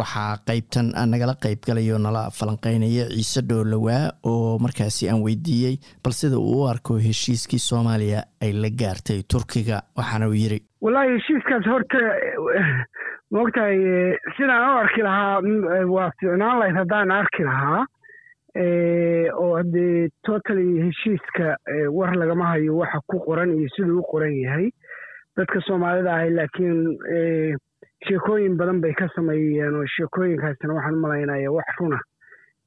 waxaa qeybtan nagala qeybgalayo nala falanqeynaya ciise dhoolowaa oo markaasi aan weydiiyey bal sida uu u arko heshiiskii soomaaliya ay la gaartay turkiga waxaana uu yiri wallaahi heshiiskaas horta maogtahay sidaan u arki lahaa waa ficnaan lahayd haddaan arki lahaa oo haddee totally heshiiska war lagama hayo waxa ku qoran iyo siduu u qoran yahay. Dadka soomaalida ahay laakiin sheekooyin badan bay ka sameeyeen oo sheekooyinkaasina waxaan u malaynaya wax runa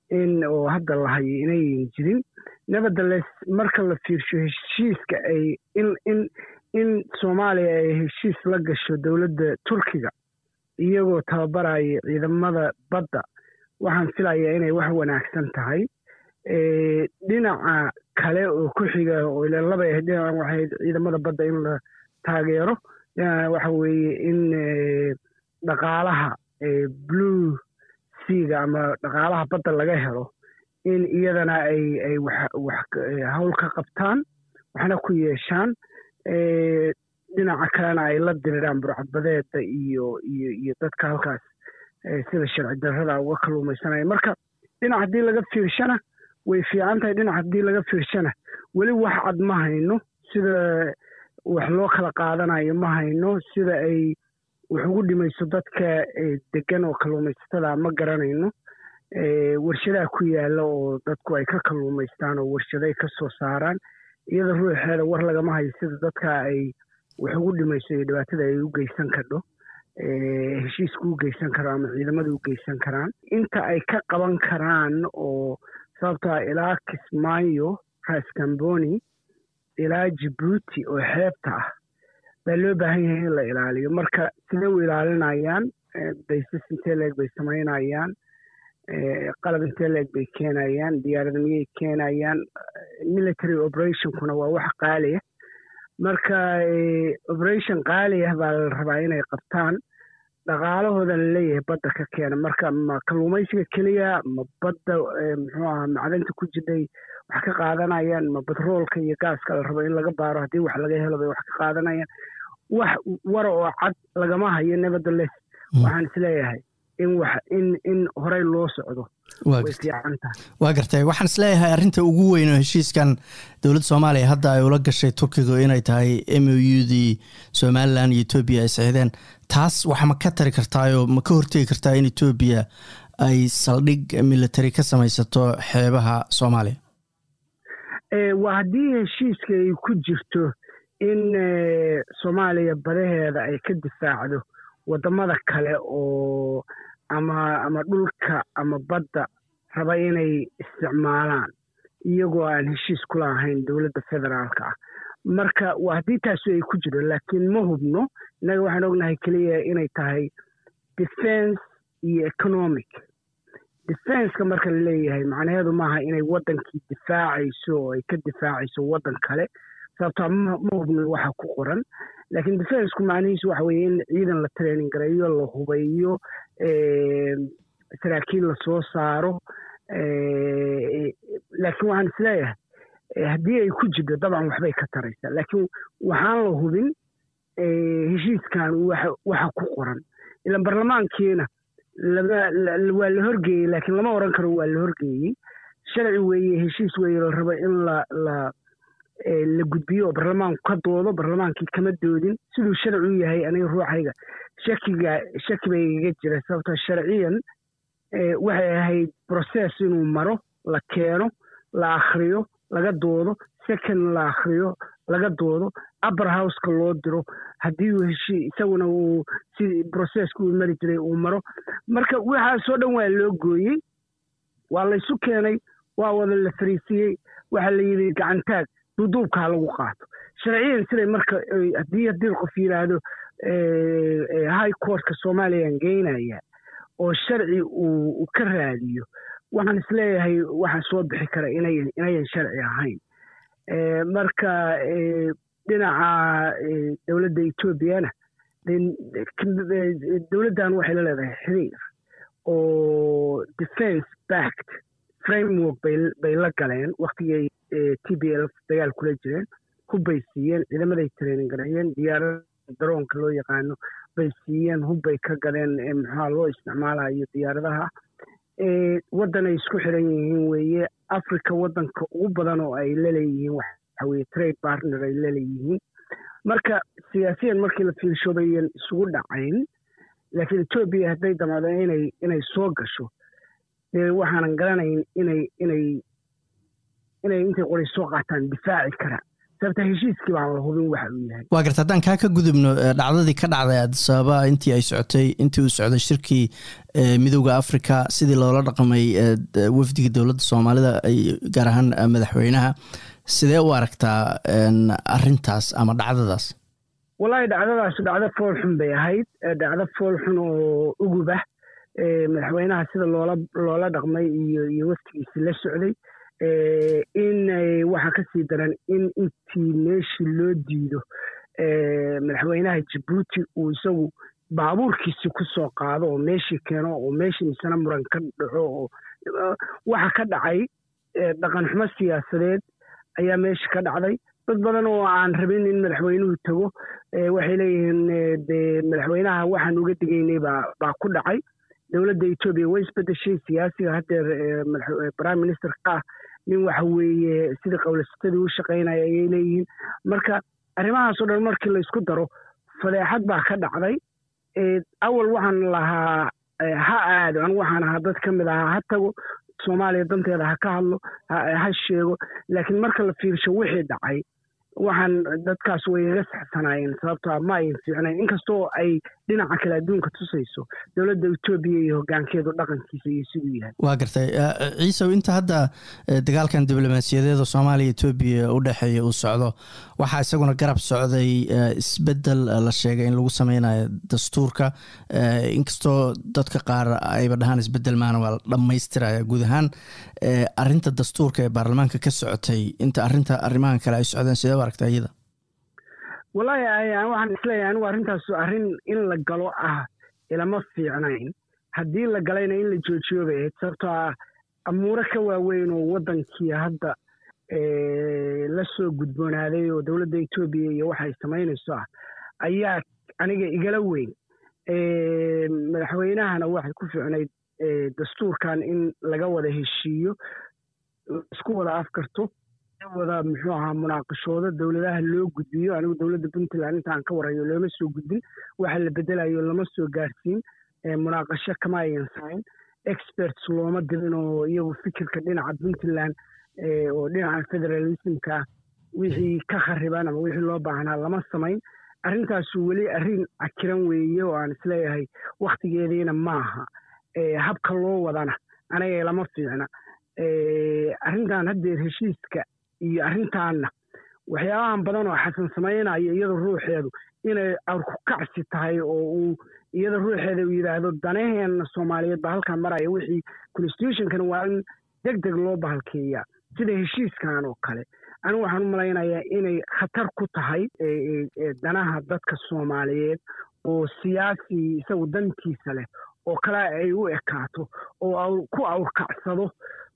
in oo hadda la hayo jirin. Nevertheless marka la fiirsho heshiiska ay in in in soomaaliya ay heshiis la gasho dowladda turkiga iyagoo tababaraya ciidamada badda waxaan filayaa inay wax wanaagsan tahay. Dhinaca kale oo ku xiga oo labay ahayd dhinacan waxay ciidamada badda in la taageero dhinacana waxa weeye in dhaqaalaha blue seaga ama dhaqaalaha badda laga helo in iyadana ay ay wax hawl ka qabtaan waxna ku yeeshaan dhinaca kalena ay la diriraan burcadbadeeda iyo iyo iyo dadka halkaas sida sharci darrada uga kalluumaysanaya marka dhinac haddii laga fiirshana way fiican tahay dhinac haddii laga fiirshana. Weli wax cad ma hayno sida wax loo kala qaadanayo ma hayno sida ay wax ugu dhimayso dadka degan oo kalluumaysatada ma garanayno warshadaha ku yaalla oo dadku ay ka kalluumaystaan oo warshaday ka soo saaraan. Iyada ruuxeeda war lagama hayo sida dadka ay wax ugu dhimayso iyo dhibaatada ay u geysan kardho heshiisku u geysan karo ama ciidamada u geysan karaan. Inta ay ka qaban karaan oo sababtoa ilaa kismaayo ras camboni ilaa jibuuti oo xeebta ah baa loo baahan yahay in la ilaaliyo. Marka sidee u ilaalinayaan baysas intee leeg bay samaynayaan qalab intee leeg bay keenayaan diyaarada miyay keenayaan military operationkuna waa wax qaaliya. Marka operation qaali ah baa la rabaa inay qabtaan dhaqaalahooda la leeyahay badda ka keena. Marka ma kalluumaysiga keliya ma badda muxuu aha macdanta ku jirday wax ka qaadanayaan ma batroolka iyo gaaska la rabo in laga baaro haddii wax laga helo bay wax ka qaadanayaan wax wara oo cad lagama hayo nevertheless waxaan is leeyahay in wax in in horey loo socdo. Waa gartay. waxaan is leeyahay arrinta ugu weyn oo heshiiskan dowladda soomaaliya hadda ay ula gashay turkiga inay tahay m o u dii somalilan iyo etoobiya ay saxiideen taas waxa ma ka tari kartaayoo ma ka hortegi kartaa in etoobiya ay saldhig military ka samaysato xeebaha soomaaliya? Waa haddii heshiiska ay ku jirto in soomaaliya badaheeda ay ka difaacdo waddamada kale oo ama ama dhulka ama badda raba inay isticmaalaan iyagoo aan heshiis kula ahayn dowladda federaalka ah. Marka waa haddii taasu ay ku jiro laakiin ma hubno innaga waxaan ognahay keliya inay tahay defense iyo economic. Defenska marka la leeyahay macnaheedu maaha inay waddankii difaacayso oo ay ka difaacayso waddan kale sababtaa ma hubno waxa ku qoran. Laakiin defensku macnihiisu waxa weeye in ciidan la training gareeyo la hubayo saraakiil la soo saaro laakiin waxaan is leeyahay haddii ay ku jirto dabcan waxbay ka taraysaa. Laakiin waxaan la hubin heshiiskan waxa ku qoran. Ilan barlamaankiina waa la horgeeyey laakiin lama oran karo waa la horgeeyey. Sharci weeye heshiis weeye la rabo in la la gudbiyo oo barlamaanku ka doodo barlamaankii kama doodin. Siduu sharci u yahay aniga ruuxayga shakiga shaki bay igaga jira sababtoo sharciyan waxay ahayd process inuu maro la keeno la akhriyo laga doodo second la akhriyo laga doodo upper houseka loo diro. Haddii isaguna uu si processka uu mari jiray uu maro. Marka waxaasoo dhan waa loo gooyey. Waa laysu keenay waa wada la fariisiyey waxaa la yidhi gacantaag duduubkaa lagu qaato. Sharciyan siday marka haddii haddii qof yidhaahdo high courtka soomaliyan geynaya oo sharci uu ka raadiyo waxaan is leeyahay waxaa soo bixi kara inayan sharci ahayn. Marka dhinaca dowladda etoobiyana dowladdan waxay la leedahay xiriir oo defense backed framework bay la galeen waktigay t b l dagaal kula jireen hubbay siiyeen ciidamaday training gareeyeen diyaarada daroonka loo yaqaano bay siiyeen hub bay ka gadeen muxuha loo isticmaalayo diyaaradaha. Waddan ay isku xiran yihiin weeye africa waddanka ugu badan oo ay laleeyihiin waxa weye trade partner ay laleeyihiin marka siyaasiyan markii la fiirsho bayan isugu dhacayn laakiin etoobiya hadday damaado inay inay soo gasho dee waxaanan garanayn inay inay inay intay qoray soo qaataan difaaci kara. Sababta heshiiskii baan la hubin waxa uu yahay. Waa garta haddaan kaa ka gudubno dhacdadii ka dhacday adisababa intii ay socotay intii uu socday shirkii midooda africa sidii loola dhaqmay wafdiga dowladda soomaalida gaar ahaan madaxweynaha. Sidee u aragtaa arintaas ama dhacdadaas? Wallaahi dhacdadaas dhacdo foolxun bay ahayd dhacdo foolxun oo uguba madaxweynaha sida loola loola dhaqmay iyo iyo waftigiisi la socday in waxaa ka sii daran in intii meeshii loo diido madaxweynaha jabuuti uu isagu baabuurkiisi ku soo qaado oo meeshii keeno oo meeshii misena muran ka dhaco oo waxa ka dhacay dhaqan xumo siyaasadeed ayaa meesha ka dhacday. Dad badan oo aan rabin in madaxweynuhu tago waxay leeyihiin dee madaxweynaha waxaan uga digaynay baa ku dhacay. Dowladda etoobiya way isbedeshay siyaasiga haddeer prime ministerka ah nin waxa weeye sida qowlaysatadii u shaqaynaya ayay leeyihiin. Marka arrimahaasoo dhan markii laysku daro fadeexad baa ka dhacday. Awal waxaan lahaa ha aado anigu waxaan ahaa dad ka mid ahaa ha tago soomaaliya danteeda ha ka hadlo ha sheego. Laakiin marka la fiirsho wixii dhacay waxaan dadkaas way iga saxsanaayeen sababtoa ma ayn fiicnayn. Inkastoo ay dhinaca kale adduunka tusayso dowladda etoobiya iyo hoggaankeedu dhaqankiisa iyo siduu yahay. Waa gartay. Ciisow inta hadda dagaalkan diblomaasiyadeeda soomaaliya etoobiya u dhexeeya uu socdo waxaa isaguna garab socday isbeddel la sheegay in lagu sameynayo dastuurka. Inkastoo dadka qaar ayba dhahaan isbeddel maana waa la dhammaystiraya guud ahaan. Arinta dastuurka ee baarlamaanka ka socotay inta arinta arrimahan kale ay socdeen sidee u aragta iyada wallaahi waxaan is leeyahay anigu arrintaas arrin in la galo ah ilama fiicnayn. Haddii la galayna in la joojiyo ahayd sababtoo ah amuuro ka waaweyn oo waddankii hadda la soo gudboonaaday oo dowladda etoobiya iyo waxay samaynayso ah ayaa aniga igala weyn. Madaxweynahana waxay ku fiicnayd dastuurkan in laga wada heshiiyo isku wada afkarto wada muxuu ahaa munaaqashooda dowladaha loo gudbiyo? Anigu dowladda puntland intaan ka warayo looma soo gudbin. Waxa la bedelayo lama soo gaarsiin. Munaaqasho kama ayan samayn experts looma dirin oo iyagu fikirka dhinaca puntland oo dhinaca federalismka wixii ka khariban ama wixii loo baahnaa lama samayn. Arrintaasu weli arrin cakiran weeye oo aan is leeyahay wakhtigeediina maaha habka loo wadana aniga lama fiicna. Arrintan haddeer heshiiska iyo arrintaanna. Waxyaabahan badan oo xasan samaynayo iyada ruuxeedu inay awrku kacsi tahay oo uu iyada ruuxeeda uu yidhaahdo danaheenna soomaaliyeed baa halkaan maraya wixii constitutionkan waa in deg deg loo bahalkeeyaa sida heshiiskan oo kale. Anigu waxaan u malaynayaa inay khatar ku tahay danaha dadka soomaaliyeed oo siyaasi isagu dantiisa leh oo kale ay u ekaato oo ku awrkacsado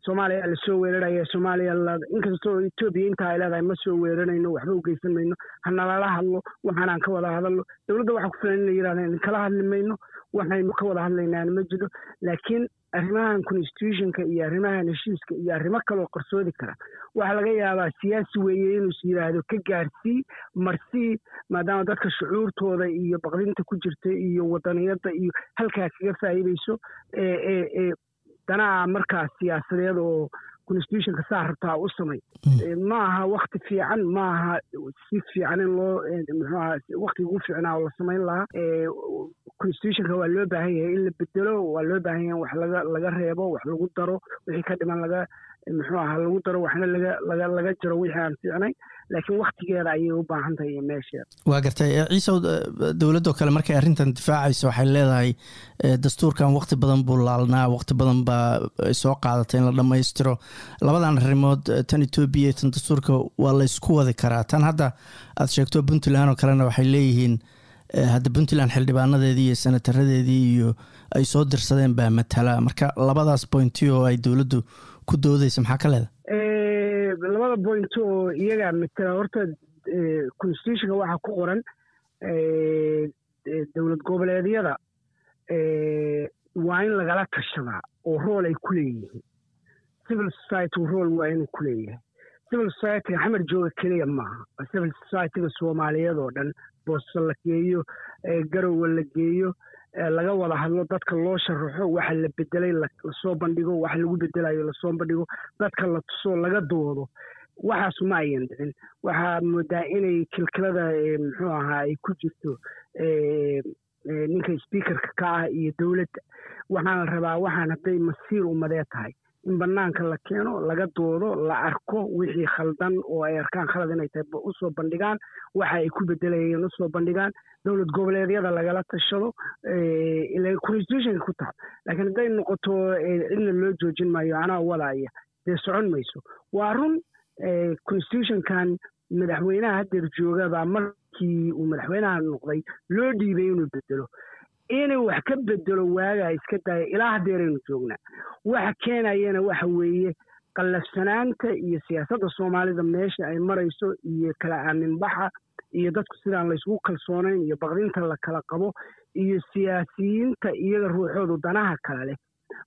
soomaaliya la soo weeraraya soomaaliya inkastoo etoobiya intaa ay leedahay ma soo weerarayno waxba u geysan mayno hanalala hadlo waxaanaan ka wada hadalno. Dowladda waxaa ku filan in la yidhahda idinkala hadli mayno waxaynu ka wada hadlaynaan ma jiro. Laakiin arrimahan constitutionka iyo arrimahan heshiiska iyo arrimo kaloo qarsoodi kara. Waxaa laga yaabaa siyaasi weeye inuus yidhaahdo ka gaarsii marsii maadaama dadka shucuurtooda iyo baqdinta ku jirta iyo wadaniyadda iyo halkaa kaga faa'iidayso danaha markaa siyaasadeed oo constitutionka saa rabtaa u samay. Ma aha wakti fiican ma aha si fiican in loo muxuaha waktiga ugu fiicnaa la samayn lahaa. Constitutionka waa loo baahan yahay in la bedelo waa loo baahan yahay wax laga reebo wax lagu daro wixii ka dhiman laga muxuu aha lagu daro waxna laga laga jiro wixii aan fiicnay laakiin waktigeeda ayay u baahan tahay meesheeda waa gartay ciisow dowladdoo kale markay arrintan difaacayso waxay leedahay dastuurkan wakti badan buu laalnaa wakti badan baa soo qaadatay in la dhammaystiro. Labadan arrimood tan etoobiya tan dastuurka waa laysku wadi karaa. Tan hadda aad sheegto puntland oo kalena waxay leeyihiin hadda puntland xildhibaanadeedii iyo senataradeedii iyo ay soo dirsadeen baa matala. Marka labadaas bointi oo ay dowladdu ku doodaysa maxaa ka leeda labada point oo iyagaa matala horta constitutionka waxaa ku qoran dowlad goboleedyada waa in lagala tashadaa oo rool ay ku leeyihiin. Civil society rool waa inuu ku leeyahay. Civil societyga xamar jooga keliya maaha. Civil societyga soomaaliyeed oo dhan boosto la geeyo garowa la geeyo laga wada hadlo dadka loo sharaxo waxa la bedelay la soo bandhigo waxa lagu bedelayo la soo bandhigo dadka la tuso laga doodo. Waxaasu ma ayan dhicin. Waxaa moodaa inay kilkilada muxuu ahaa ay ku jirto ninka speakerka ka ah iyo dowladda. Waxaana rabaa waxaan hadday masiir umadee tahay in banaanka la keeno laga doodo la arko wixii khaldan oo ay arkaan khalad inay tahay u soo bandhigaan waxa ay ku bedelayeen u soo bandhigaan dowlad goboleedyada lagala tashado constitutionka ku taal. Laakiin hadday noqoto cidna loo joojin maayo anaa wadaya dee socon mayso. Waa run constitutionkan madaxweynaha haddeer joogabaa markii uu madaxweynaha noqday loo dhiibay inuu bedelo inuu wax ka bedelo waagaa iska daya ilaa haddeeraynu joognaa. Waxa keenayana waxa weeye. Qallafsanaanta iyo siyaasadda soomaalida meesha ay marayso iyo kala aaminbaxa iyo dadku sidaan laysgu kalsoonayn iyo baqdinta la kala qabo iyo siyaasiyiinta iyaga ruuxoodu danaha kale leh.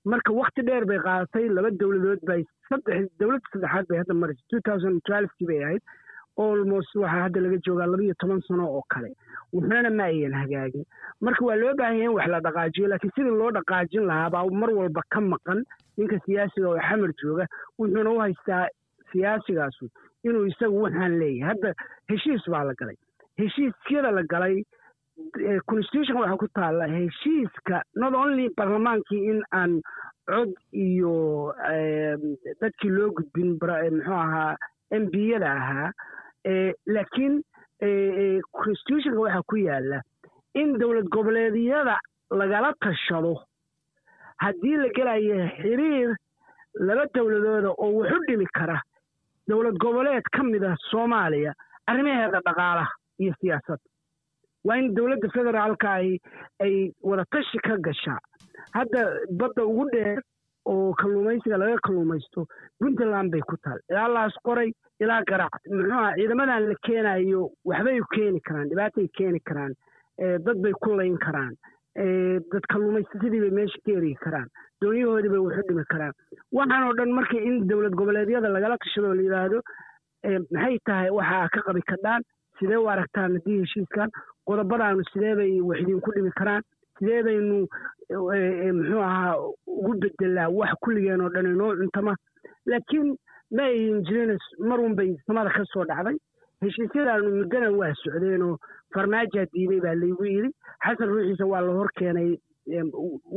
Marka wakti dheer bay qaadatay. Laba dowladood bay saddex dowladda saddexaad bay hadda maraysa two thousand twelvekii bay ahayd. Almost waxaa hadda laga joogaa laba iyo toban sano oo kale waxnana ma ayan hagaagin. Marka waa loo baahanya in wax la dhaqaajiyo laakiin sidii loo dhaqaajin lahaa baa mar walba ka maqan ninka siyaasiga oo xamar jooga wuxuuna u haystaa siyaasigaasu inuu isagu waxaan leeyahay. Hadda heshiis baa la galay. Heshiisyada la galay constitution waxaa ku taalla heshiiska not only barlamaankii in aan cod iyo dadkii loo gudbin muxuu ahaa m b yada ahaa laakiin constitutionka waxaa ku yaalla in dowlad goboleedyada lagala tashado. Haddii la gelayo xiriir laba dowladooda oo waxu dhimi kara dowlad goboleed ka mid ah soomaaliya arrimaheeda dhaqaalaha iyo siyaasadda. Waa in dowladda federaalka ay ay wadatashi ka gashaa. Hadda badda ugu dheer oo kalluumaysiga laga kalluumaysto puntland bay ku taal. Ilaa laas qoray ilaa garaac muxuuha ciidamadan la keenayo waxbay keeni karaan dhibaatay keeni karaan dad bay ku layn karaan dad kalluumaysasadii bay meesha ka erigi karaan doonyahoodii bay waxu dhimi karaan. Waxaan oo dhan marka in dowlad goboleedyada lagala tashado la yidhaahdo maxay tahay waxa ka qabi kadhaan sidee u aragtaan haddii heshiiskan qodobadaanu sidee bay wax idinku dhimi karaan sidee baynu muxuu ahaa ugu bedelaa wax kulligeen oo dhan inoo cuntama laakiin ma ayin jirin marun bay samada ka soo dhacday. Heshiisyadaanu muddana waa socdeenoo farmaajaa diiday baa laygu yidhi. Xasan ruuxiisa waa la hor keenay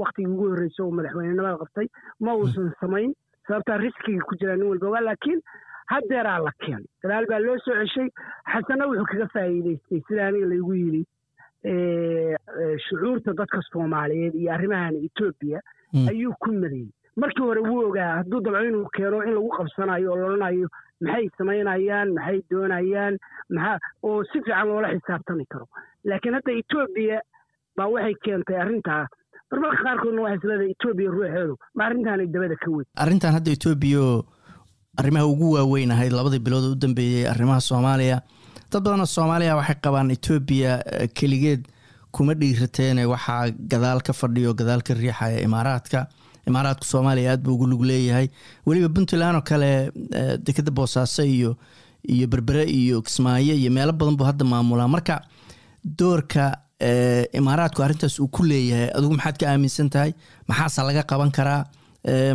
waktigii ugu horreysay oo madaxweynenimada qabtay. Ma uusan samayn sababtaa riskiga ku jiraa nin walba waa laakiin haddeeraa la keenay. Gadaal baa loo soo ceshay. Xasanna wuxuu kaga faa'iidaystay sida aniga laygu yidhi shucuurta dadka soomaaliyeed iyo arrimahan etoobiya ayuu ku madayey markii hore wuu ogaa hadduu dabco inuu keeno in lagu qabsanayo oo lolanayo maxay samaynayaan maxay doonayaan maxaa oo si fiican loola xisaabtami karo. Laakiin hadda etoobiya baa waxay keentay arrintaa marmarka qaarkoodna waxay isleedahay etoobiya ruuxeedu ma arrintaanay dabada ka weyn. Arrintan hadda etoobiya arrimaha ugu waaweyn ahayd labadii bilood u dambeeyey arrimaha soomaaliya dad badanoo soomaaliya waxay qabaan etoobiya keligeed kuma dhiirateene waxaa gadaal ka fadhiyo gadaal ka riixaya imaaraadka. Imaaraadka soomaaliya aad buu ugu lug leeyahay. Weliba puntland oo kale dekeda boosaaso iyo iyo berbere iyo kismaayo iyo meelo badan buu hadda maamulaa. Marka doorka imaaraadku arrintaas uu ku leeyahay adigu maxaad ka aaminsan tahay? Maxaase laga qaban karaa?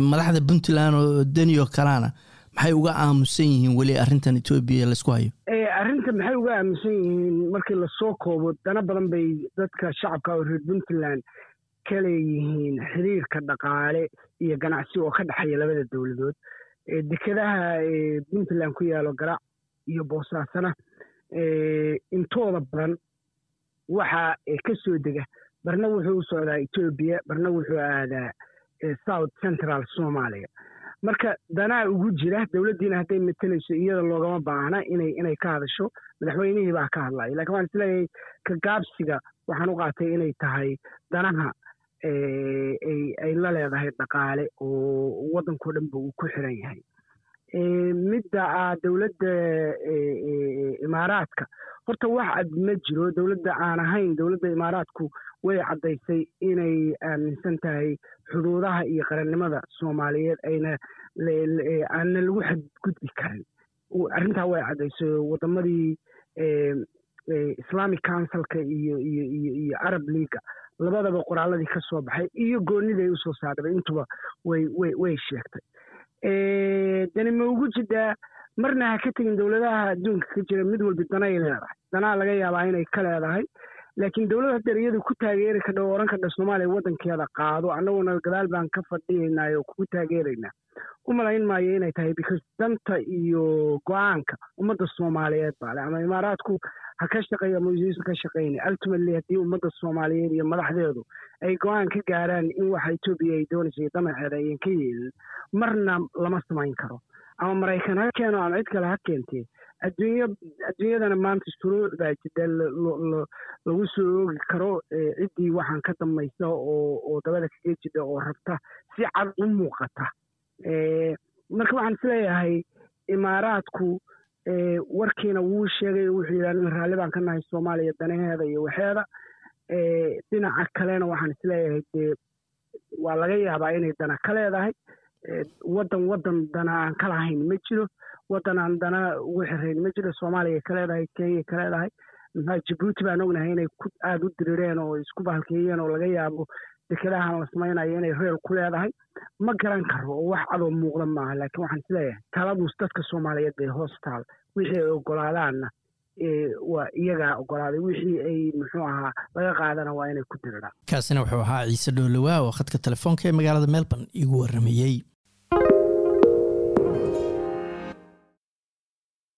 Madaxda puntland oo deni oo kalena maxay uga aamusan yihiin weli arrintan etoobiya laysku hayo? Arrinta maxay uga aaminsan yihiin markii la soo koobo? Dana badan bay dadka shacabka oo reer puntland ka leeyihiin xiriirka dhaqaale iyo ganacsi oo ka dhexeeya labada dowladood. Dekedaha puntland ku yaalo garaac iyo boosaasana intooda badan waxa ka soo dega. Barna wuxuu u socdaa etoobiya barna wuxuu aadaa south central somalia marka danaa ugu jira dowladdiina hadday matelayso iyada loogama baahna inay inay ka hadasho madaxweynihii baa ka hadlaya laakiin waxaan is leeyahay ka gaabsiga waxaan u qaatay inay tahay danaha ay la leedahay dhaqaale oo waddankao dhanba uu ku xiran yahay midda ah dowladda imaaraadka. Horta wax cad ma jiro. Dowladda aan ahayn dowladda imaaraadku way caddaysay inay aaminsan tahay xuduudaha iyo qarannimada soomaaliyeed ayna aanna lagu xadgudbi karin. Arrintaa way caddaysay waddamadii islamic councilka iyo iyo iyo iyo arab leaga labadaba qoraaladii ka soo baxay iyo gooniday u soo saadhabay intuba way way way sheegtay dani ma ugu jidaa marna ha ka tegin dowladaha adduunka ka jira mid walba danay leedahay danaa laga yaabaa inay ka leedahay. Laakiin dowlad hadeer iyadu ku taageeri kadha oo oran kadha soomaaliya waddankeeda qaado. Annaguna gadaal baan ka fadhiyaynaa oo kugu taageeraynaa u malayn maayo inay tahay because danta iyo go'aanka ummadda soomaaliyeed baale ama imaaraadku ha ka shaqeeyo ama yuusan ka shaqeyna ultimately haddii ummadda soomaaliyeed iyo madaxdeedu ay go'aan ka gaaraan in waxa etoobiya ay doonaysa damaceeda ayan ka yeelin marna lama samayn karo. Ama maraykan ha keeno ama cid kale ha keentee adduunya adduunyadana maanta shuruuc baa jida lagu soo oogi karo ciddii waxaan ka dambaysa oo oo dabada kaga jida oo rabta si cad u muuqata. Marka waxaan is leeyahay imaaraadku warkiina wuu sheegay wuxuu yidhahda in raalli baan ka nahay soomaaliya danaheeda iyo waxeeda. Dhinaca kalena waxaan is leeyahay dee waa laga yaabaa inay dana ka leedahay. Waddan waddan dana aan ka lahayn ma jiro. Waddan aan dana ugu xirayn ma jiro. Soomaaliya ka leedahay kenya ka leedahay. Maxaa jabuuti baan ognahay inay aada u dirireen oo isku bahalkeeyeen oo laga yaabo dekedahan la samaynayo inay reel ku leedahay. Ma garan karo oo wax cadoo muuqda maaha laakiin waxaan is leeyahay taladuus dadka soomaaliyeed bay hoos taal wixii ay ogolaadaanna waa iyagaa ogolaaday wixii ay muxuu ahaa laga qaadana waa inay ku diriraan kaasina wuxuu ahaa ciise dhoolowaa oo khadka telefoonka ee magaalada melbourne igu waramayey